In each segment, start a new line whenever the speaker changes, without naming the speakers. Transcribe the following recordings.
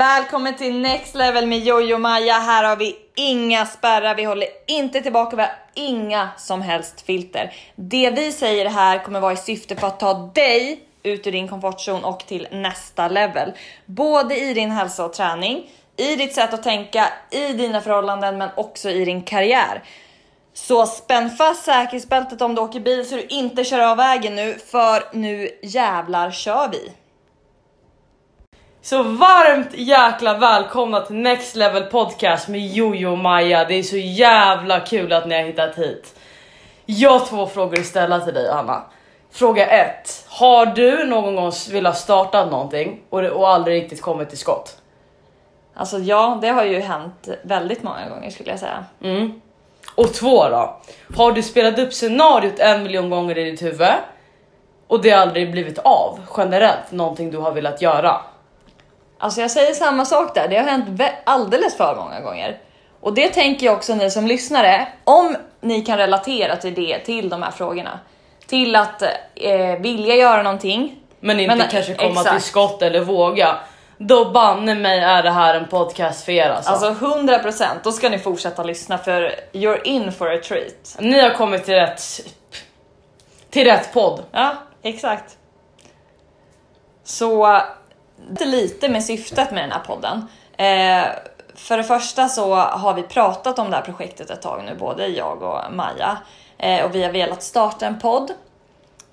Välkommen till Next Level med Jojo och Maja. Här har vi inga spärrar, vi håller inte tillbaka, vi har inga som helst filter. Det vi säger här kommer vara i syfte för att ta dig ut ur din komfortzon och till nästa level. Både i din hälsa och träning, i ditt sätt att tänka, i dina förhållanden men också i din karriär. Så spänn fast säkerhetsbältet om du åker bil så du inte kör av vägen nu, för nu jävlar kör vi!
Så varmt jäkla välkomna till Next Level Podcast med Jojo och Maja. Det är så jävla kul att ni har hittat hit. Jag har två frågor att ställa till dig Anna. Fråga 1. Har du någon gång velat starta någonting och, och aldrig riktigt kommit till skott?
Alltså ja, det har ju hänt väldigt många gånger skulle jag säga.
Mm. Och två då. Har du spelat upp scenariot en miljon gånger i ditt huvud och det aldrig blivit av generellt någonting du har velat göra?
Alltså jag säger samma sak där, det har hänt alldeles för många gånger. Och det tänker jag också ni som lyssnare, om ni kan relatera till det, till de här frågorna. Till att eh, vilja göra någonting.
Men inte
Men,
kanske komma
exakt.
till skott eller våga. Då banne mig är det här en podcast för er alltså.
Alltså 100% då ska ni fortsätta lyssna för you're in for a treat.
Ni har kommit till rätt, till rätt podd.
Ja, exakt. Så lite med syftet med den här podden. Eh, för det första så har vi pratat om det här projektet ett tag nu, både jag och Maja. Eh, och vi har velat starta en podd.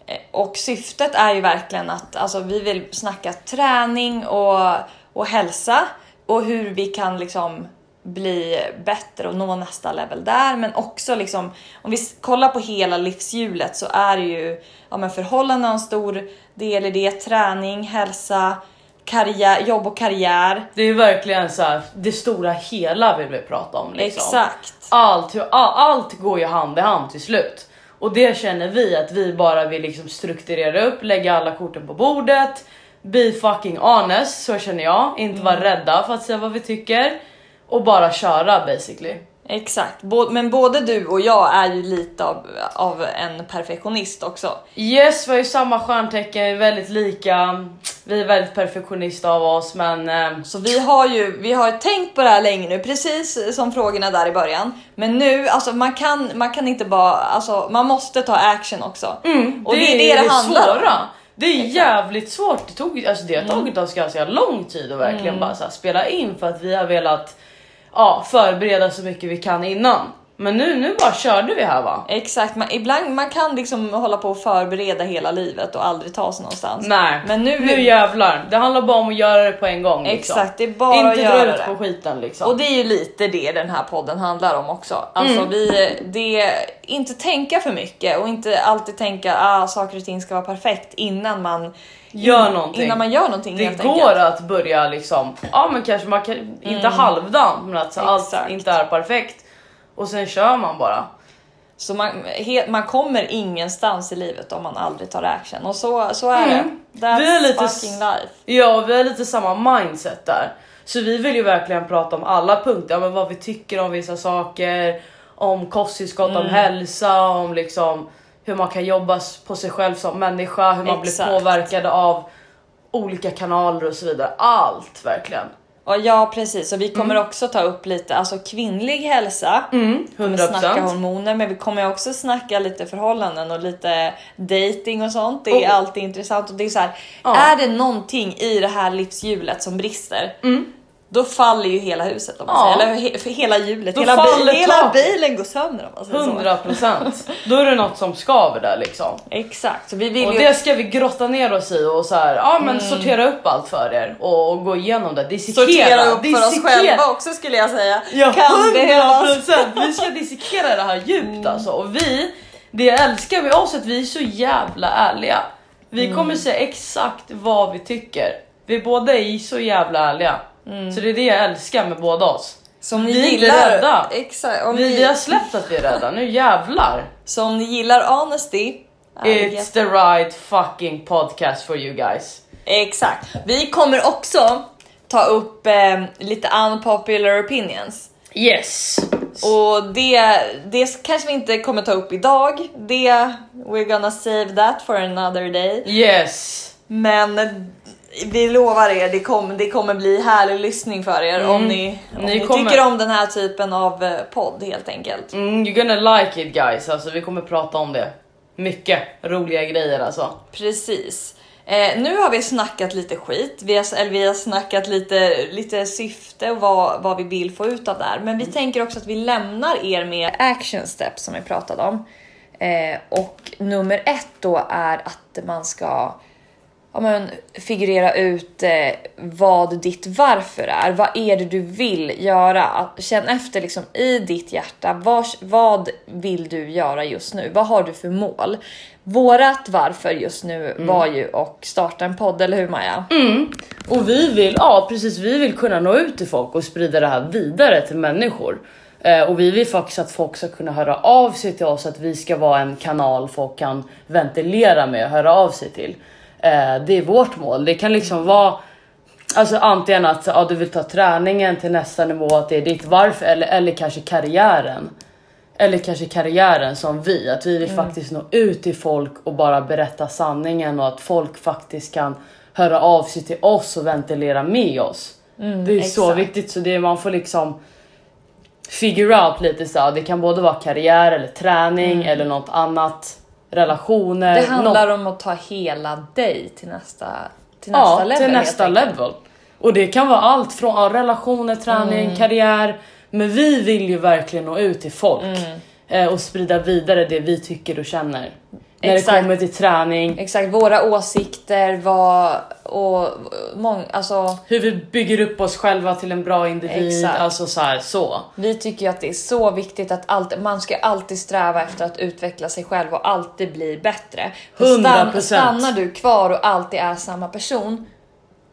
Eh, och syftet är ju verkligen att alltså, vi vill snacka träning och, och hälsa och hur vi kan liksom bli bättre och nå nästa level där. Men också liksom, om vi kollar på hela livshjulet så är det ju ja, men förhållanden en stor del i det. Träning, hälsa, karriär, jobb och karriär.
Det är verkligen så här, det stora hela vill vi prata om. Liksom.
Exakt.
Allt, all, allt går ju hand i hand till slut. Och det känner vi att vi bara vill liksom strukturera upp, lägga alla korten på bordet. Be fucking honest, så känner jag. Inte vara rädda för att säga vad vi tycker. Och bara köra basically.
Exakt, men både du och jag är ju lite av, av en perfektionist också.
Yes, vi har ju samma stjärntecken, vi är väldigt lika. Vi är väldigt perfektionister av oss men eh,
Så vi har ju vi har tänkt på det här länge nu, precis som frågorna där i början. Men nu, alltså man kan, man kan inte bara, alltså man måste ta action också. och det, är det det handlar om.
Det är jävligt svårt. Det, tog, alltså det har tagit oss ganska lång tid att verkligen
Mm.
bara spela in för att vi har velat ja, förbereda så mycket vi kan innan. Men nu, nu bara körde vi här va?
Exakt, man, ibland man kan liksom hålla på och förbereda hela livet och aldrig ta sig någonstans.
Nej,
Men nu,
nu jävlar. Det handlar bara om att göra det på en gång. Liksom.
exakt, det är bara
Inte
att
dra
göra
ut
det.
på skiten liksom.
Och det är ju lite det den här podden handlar om också. Alltså
Mm.
vi, det, inte tänka för mycket och inte alltid tänka att ah, saker och ting ska vara perfekt innan man
Gör någonting.
Innan man gör någonting
det går
enkelt.
att börja liksom, ja men kanske man kan, inte halvdant men att så allt inte är perfekt. Och sen kör man bara.
Så man, he, man kommer ingenstans i livet om man aldrig tar action och så, så är
Mm.
det. That's
Vi är lite
fucking life.
Ja, vi har lite samma mindset där. Så vi vill ju verkligen prata om alla punkter, ja, men vad vi tycker om vissa saker, om kosttillskott,
Mm.
om hälsa, om liksom hur man kan jobba på sig själv som människa, hur man
Exakt.
blir påverkad av olika kanaler och så vidare. Allt verkligen.
Och ja precis, och vi kommer också ta upp lite alltså kvinnlig hälsa.
Mm,
Vi kommer snacka
100%.
hormoner men vi kommer också snacka lite förhållanden och lite dating och sånt. Det är
Oh.
alltid intressant och det är så här.
Ja.
Är det någonting i det här livshjulet som brister, då faller ju hela huset om man
Mm. Ja.
säger. Eller he, för hela hjulet,
Då
hela,
faller
hela bilen går sönder om man säger så.
100% Då är det något som skaver där liksom.
Exakt, så vi vill
Och
ju...
det ska vi grotta ner oss i och så här, ja men sortera upp allt för er och, och gå igenom det. Dissekera.
sortera upp för oss själva också skulle jag säga.
Ja,
kan behövas.
100%! Vi ska dissekera det här djupt alltså. Och vi, det älskar med oss att vi är så jävla ärliga. Vi kommer säga exakt vad vi tycker. Vi båda är så jävla ärliga. Så det är det jag älskar med båda oss.
Så om ni
Vi är
gillar...
rädda.
Exakt, om
Vi,
ni,
vi har släppt att vi är rädda, nu jävlar.
Så om ni gillar honesty,
It's the right fucking podcast for you guys.
Exakt. Vi kommer också ta upp eh, lite unpopular opinions.
Yes!
Och det, det kanske vi inte kommer ta upp idag. Det, we're gonna save that for another day.
Yes!
Men vi lovar er, det, kom, det kommer bli härlig lyssning för er om ni, om
Ni
ni,
kommer-
tycker om den här typen av eh, podd helt enkelt.
Mm, you're gonna like it guys, alltså vi kommer prata om det. Mycket roliga grejer alltså.
Precis. Eh, nu har vi snackat lite skit, vi har, eller vi har snackat lite, lite syfte och vad, vad vi vill få ut av det här. Men vi tänker också att vi lämnar er med action steps som vi pratade om. Eh, och nummer ett då är att man ska ja, men, figurera ut eh, vad ditt varför är. Vad är det du vill göra? Känn efter liksom i ditt hjärta. Vad, vad vill du göra just nu? Vad har du för mål? Vårat varför just nu var ju att starta en podd, eller hur Maja?
Och vi vill, ja precis, vi vill kunna nå ut till folk och sprida det här vidare till människor. Eh, och vi vill faktiskt att folk ska kunna höra av sig till oss, att vi ska vara en kanal folk kan ventilera med och höra av sig till. Eh, det är vårt mål. Det kan liksom vara Alltså antingen att ja, du vill ta träningen till nästa nivå, att det är ditt varför eller, eller kanske karriären. Eller kanske karriären som vi, att vi vill faktiskt nå ut till folk och bara berätta sanningen och att folk faktiskt kan höra av sig till oss och ventilera med oss. det är så
exakt.
viktigt så det man får liksom figure out lite så det kan både vara karriär eller träning eller något annat. Relationer.
Det handlar om att ta hela dig till nästa, till nästa
ja,
level.
till nästa level. Och det kan vara allt från relationer, träning,
Mm.
karriär. Men vi vill ju verkligen nå ut till folk
Mm.
eh, och sprida vidare det vi tycker och känner. När
Exakt.
det kommer till träning,
Exakt, våra åsikter vad, och mång, alltså
hur vi bygger upp oss själva till en bra individ.
Exakt.
Alltså så här, så.
Vi tycker ju att det är så viktigt att allt, man ska alltid sträva efter att utveckla sig själv och alltid bli bättre. För
100%.
stannar du kvar och alltid är samma person,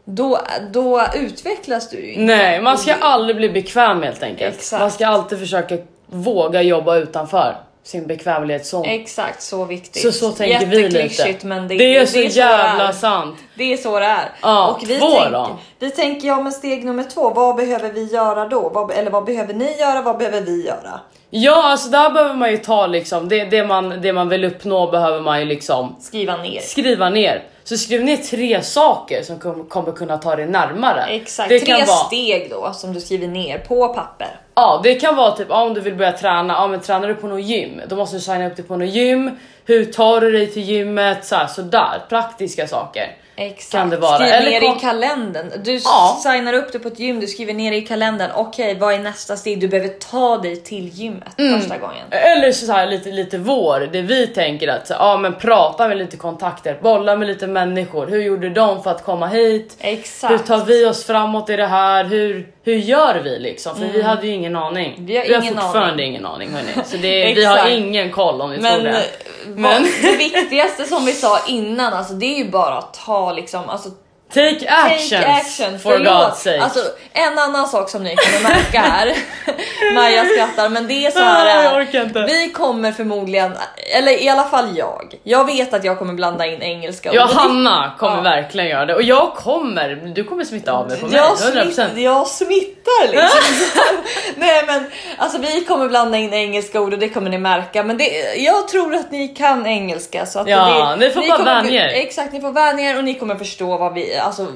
då, då utvecklas du ju inte.
Nej, man ska aldrig bli bekväm helt enkelt.
Exakt.
Man ska alltid försöka våga jobba utanför sin bekvämlighetszon.
Exakt, så viktigt.
Så så tänker vi lite.
Men det,
det är så
det
jävla
det är.
sant.
Det är så det är.
Ja,
och vi,
två
tänker,
då?
vi tänker, ja men steg nummer två, vad behöver vi göra då? Vad, eller vad behöver ni göra? Vad behöver vi göra?
Ja, alltså där behöver man ju ta liksom det, det, man, det man vill uppnå behöver man ju liksom
Skriva ner.
skriva ner. Så skriv ner tre saker som kom, kommer kunna ta dig närmare.
Exakt,
Det
tre
vara,
steg då som du skriver ner på papper.
ja, det kan vara typ om du vill börja träna, ja, men tränar du på något gym, då måste du signa upp dig på något gym. Hur tar du dig till gymmet? Så här, sådär, praktiska saker.
Exakt.
Kan det vara.
Skriv
Eller
ner
kom-
i kalendern. Du
Ja.
signar upp det på ett gym, du skriver ner i kalendern. Okej, vad är nästa steg? Du behöver ta dig till gymmet
Mm.
första gången.
Eller så här lite, lite vår, det vi tänker att så, ja, men prata med lite kontakter, bolla med lite människor. Hur gjorde de för att komma hit?
Exakt.
Hur tar vi oss framåt i det här? Hur, hur gör vi liksom? För vi hade ju ingen aning.
Mm. Vi har ingen
fortfarande
aning.
ingen aning hörni. Så det, vi har ingen koll om ni tror
Men,
det. Men-
det viktigaste som vi sa innan, alltså, det är ju bara att ta liksom, alltså,
Take actions
take action.
for. God's sake.
Alltså, en annan sak som ni kommer märka här, Maja skrattar men det är så här. Är.
inte.
Vi kommer förmodligen, eller i alla fall jag. Jag vet att jag kommer blanda in engelska.
Ja, Hanna kommer
Ja.
verkligen göra det och jag kommer. Du kommer smitta av mig på mig.
Jag,
100%.
smitt, jag smittar liksom. Nej men alltså vi kommer blanda in engelska ord och det kommer ni märka. Men det, jag tror att ni kan engelska så att
Ja,
det,
ni får bara
kommer-
vänja er.
Exakt, ni får vänja er och ni kommer förstå vad vi, alltså,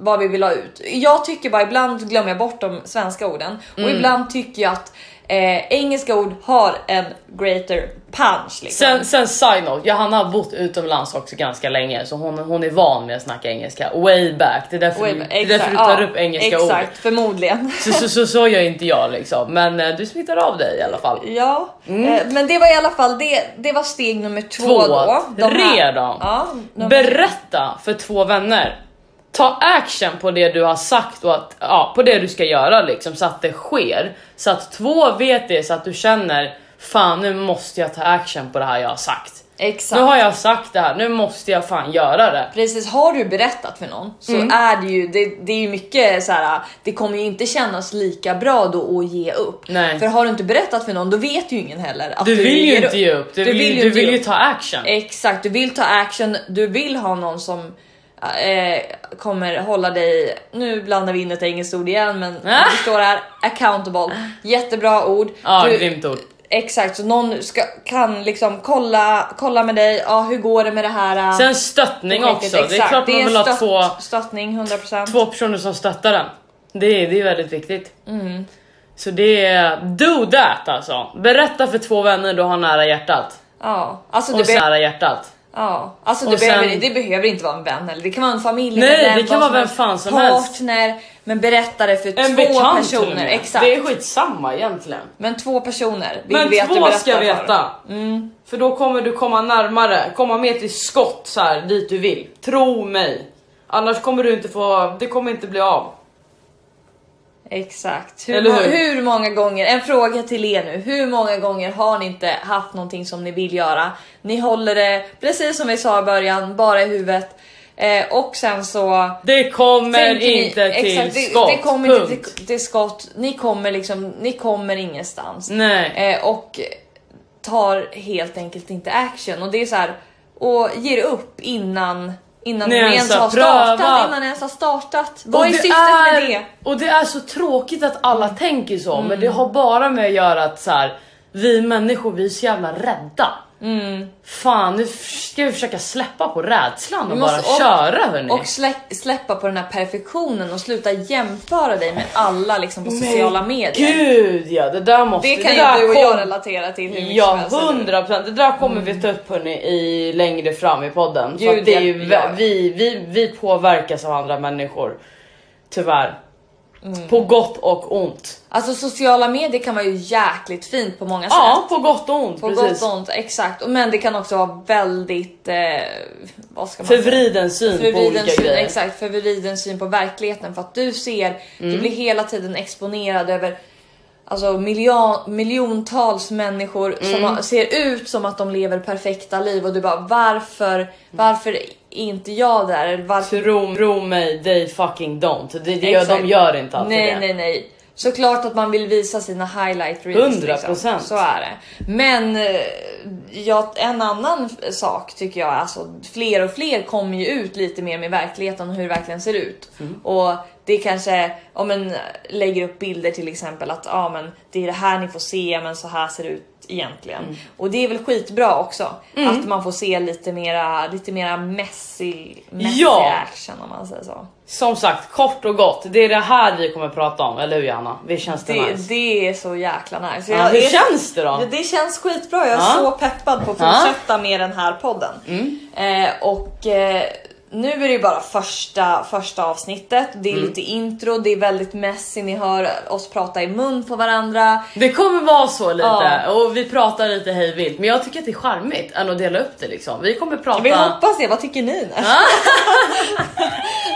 vad vi vill ha ut. Jag tycker bara ibland glömmer jag bort de svenska orden och
Mm.
ibland tycker jag att eh, engelska ord har en greater punch. Liksom.
Sen, sen side note, Johanna har bott utomlands också ganska länge så hon, hon är van med att snacka engelska way back. Det är därför,
Oj,
du, det är därför du tar upp engelska
exakt,
ord.
förmodligen.
Så, så, så, så gör inte jag liksom. Men eh, du smittar av dig i alla fall.
Ja, eh, men det var i alla fall det. Det var steg nummer två,
Två.
då. De här-
Redan.
Ja,
Berätta för två vänner. Ta action på det du har sagt och att, ja, på det du ska göra liksom så att det sker. Så att två vet det så att du känner fan nu måste jag ta action på det här jag har sagt.
Exakt.
Nu har jag sagt det här, nu måste jag fan göra det.
Precis, har du berättat för någon så
Mm.
är det ju, det, det är ju mycket så här. det kommer ju inte kännas lika bra då att ge upp.
Nej.
För har du inte berättat för någon då vet ju ingen heller att
Du vill ju inte ge upp, du, vill,
ju
du vill ju ta action.
Exakt, du vill ta action, du vill ha någon som eh, kommer hålla dig, nu blandar vi in ett engelskt ord igen men
Ah.
det står här accountable, jättebra ord.
Ja,
du,
grymt ord.
Exakt, så någon ska, kan liksom kolla, kolla med dig, ja hur går det med det här?
Sen stöttning
projektet?
också. Det är
Exakt,
klart man
en
vill ha två,
Stöttning 100%.
två personer som stöttar den. Det är, det är väldigt viktigt.
Mm.
Så det är do that alltså. Berätta för två vänner du har nära hjärtat.
Ja, alltså
Och
det,
nära hjärtat.
Ja, alltså det, behöver,
sen-
det behöver inte vara en vän eller det kan vara en familj.
Nej, det kan vara vem fan som helst.
Partner, men berätta det för
En
två
bekant
personer. Exakt.
Det är skitsamma egentligen.
Men två personer vill
Men två ska
för.
veta. För då kommer du komma närmare, komma mer till skott så här dit du vill. Tro mig. Annars kommer du inte få, det kommer inte bli av.
Exakt. Hur,
hur?
hur många gånger, en fråga till er nu. Hur många gånger har ni inte haft någonting som ni vill göra? Ni håller det, precis som vi sa i början, bara i huvudet. Eh, och sen så
Det kommer
ni-
inte till
exakt, det,
skott.
Det kommer
punkt.
inte till, till skott. Ni kommer liksom, ni kommer ingenstans.
Nej.
Eh, och tar helt enkelt inte action. Och det är så här, och ger upp innan Innan
Ni ens har
startat,
prövat.
innan ens har startat. Vad är syftet
är,
med det?
Och det är så tråkigt att alla tänker så, men
Mm.
det har bara med att göra att så här, vi människor vi är så jävla rädda.
Mm.
Fan nu ska vi försöka släppa på rädslan och bara
och-
köra hörni.
Och släpp, släppa på den här perfektionen och sluta jämföra dig med alla liksom på sociala medier.
Gud ja, det där måste...
Det kan
där
ju du och
kom-
jag relatera till hur
Ja, hundra procent. Det där kommer vi ta upp hörni, i längre fram i podden.
Gud,
det är ju, vi, vi, vi påverkas av andra människor. Tyvärr.
Mm.
På gott och ont.
Alltså sociala medier kan vara ju jäkligt fint på många
Ja,
sätt.
på gott och ont.
På
precis.
gott och ont, exakt. Men det kan också vara väldigt, eh, vad ska man säga?
Förvriden syn på
Förvriden
olika
syn,
grejer.
exakt, förvriden syn på verkligheten för att du ser,
Mm.
du blir hela tiden exponerad över Alltså miljon, miljontals människor som
Mm.
har, ser ut som att de lever perfekta liv och du bara varför, varför är inte jag där? Varför
Tro, tro mig, they fucking don't. Det, det de gör inte alltid
Nej,
det.
nej, nej. Såklart att man vill visa sina highlight reels.
100%.
Liksom. Så är det. Men eh, ja, en annan sak tycker jag, alltså fler och fler kommer ju ut lite mer med verkligheten och hur det verkligen ser ut.
Mm.
Och det är kanske, om man lägger upp bilder till exempel att ja men det är det här ni får se men så här ser det ut egentligen.
Mm.
Och det är väl skitbra också att man får se lite mera, lite mera messy, messy
Ja.
action om man säger så.
Som sagt, kort och gott. Det är det här vi kommer prata om, eller hur Johanna? Det känns det,
Det,
nice.
det är så jäkla nice.
Ja, hur
är-
känns det då?
Ja, Det känns skitbra, jag är
Ja.
så peppad på att
Ja. Mm.
fortsätta med den här podden. Eh, och eh, nu är det ju bara första, första avsnittet, det är
Mm.
lite intro, det är väldigt messy, ni hör oss prata i mun på varandra.
Det kommer vara så lite
Ja.
och vi pratar lite hej vilt, men jag tycker att det är charmigt än att dela upp det liksom. Vi kommer prata.
Vi hoppas det, vad tycker ni?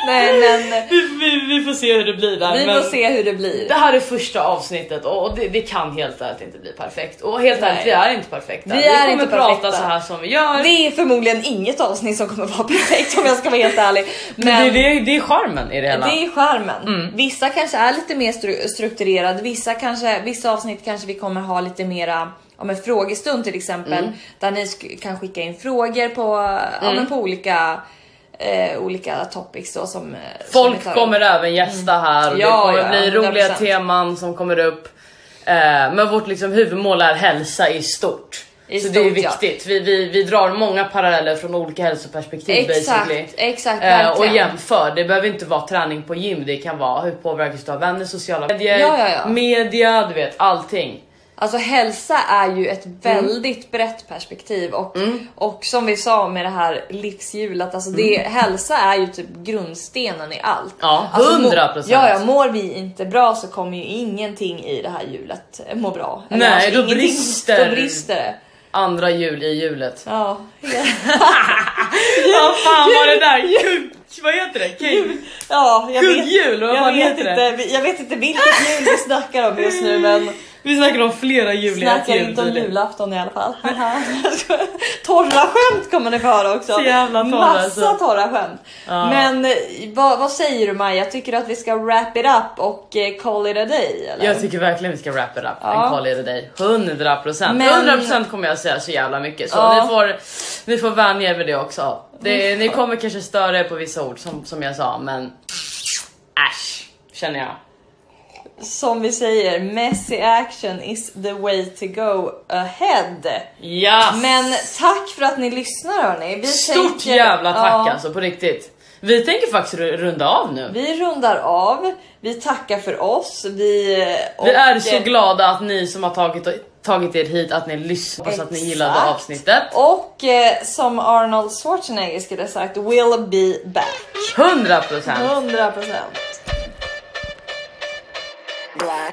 Nej men
vi, vi, vi får se hur det blir där.
vi
men
får se hur det blir.
Det här är första avsnittet och det, det kan helt ärligt inte bli perfekt. Och helt
Nej.
ärligt, vi är inte perfekta.
Vi är
kommer
inte
prata
perfekta.
så här som vi gör.
Det är förmodligen inget avsnitt som kommer vara perfekt om jag ska vara helt ärlig.
men det, det, det är charmen i det hela.
Det är charmen.
Mm.
Vissa kanske är lite mer stru- strukturerade, vissa, kanske, vissa avsnitt kanske vi kommer ha lite mera om en frågestund till exempel
Mm.
där ni kan skicka in frågor på, ja, men på olika, eh, olika topics då, som eh, som
Folk
upp.
kommer även gästa här och
Ja,
det kommer
ja,
bli roliga
100%.
teman som kommer upp. Eh, men vårt liksom huvudmål är hälsa i stort.
I
så det är
stort, ja.
viktigt. Vi, vi, vi drar många paralleller från olika hälsoperspektiv basically.
Exakt, exakt,
Eh, och jämför, det behöver inte vara träning på gym, det kan vara hur påverkas du av vänner, sociala medier,
ja.
media, du vet allting.
Alltså hälsa är ju ett
Mm.
väldigt brett perspektiv och, och som vi sa med det här livshjulet, alltså det, hälsa är ju typ grundstenen i allt.
Ja,
Alltså, må-
100%.
Ja, ja, mår vi inte bra så kommer ju ingenting i det här hjulet må bra. Eller
Nej,
alltså,
då brister-
Då brister det.
Andra hjul i hjulet.
Ja,
Vad fan var det där? Kugg, vad heter det? Kugg?
ja jag vet,
Kugghjul, vad
jag,
fan
vet
heter det?
inte, jag vet inte vilket hjul vi snackar om just nu men
Vi snackar om flera ett
snackar inte om julafton i alla fall. torra skämt kommer ni få höra också.
Så jävla torra,
Massa
alltså.
torra skämt.
Ja.
Men eh, vad, vad säger du Maja? Tycker du att vi ska wrap it up och eh, call it a day? Eller?
Jag tycker verkligen vi ska wrap it up
Ja.
and call it a day. 100%.
Men-
100% kommer jag säga så jävla mycket. Så
Ja.
ni, får, ni får vänja er vid det också. Det, ni kommer kanske störa er på vissa ord som, som jag sa men äsch känner jag.
Som vi säger, messy action is the way to go ahead.
Yes.
Men tack för att ni lyssnar hörni. Vi
Stort
tänker-
jävla tack
Ja,
alltså på riktigt. Vi tänker faktiskt ru- runda av nu.
Vi rundar av, vi tackar för oss, vi...
Vi är så glada att ni som har tagit, tagit er hit, att ni lyssnar, hoppas att ni gillade avsnittet.
Och eh, som Arnold Schwarzenegger skulle sagt, will be back.
100%!
100%.
Black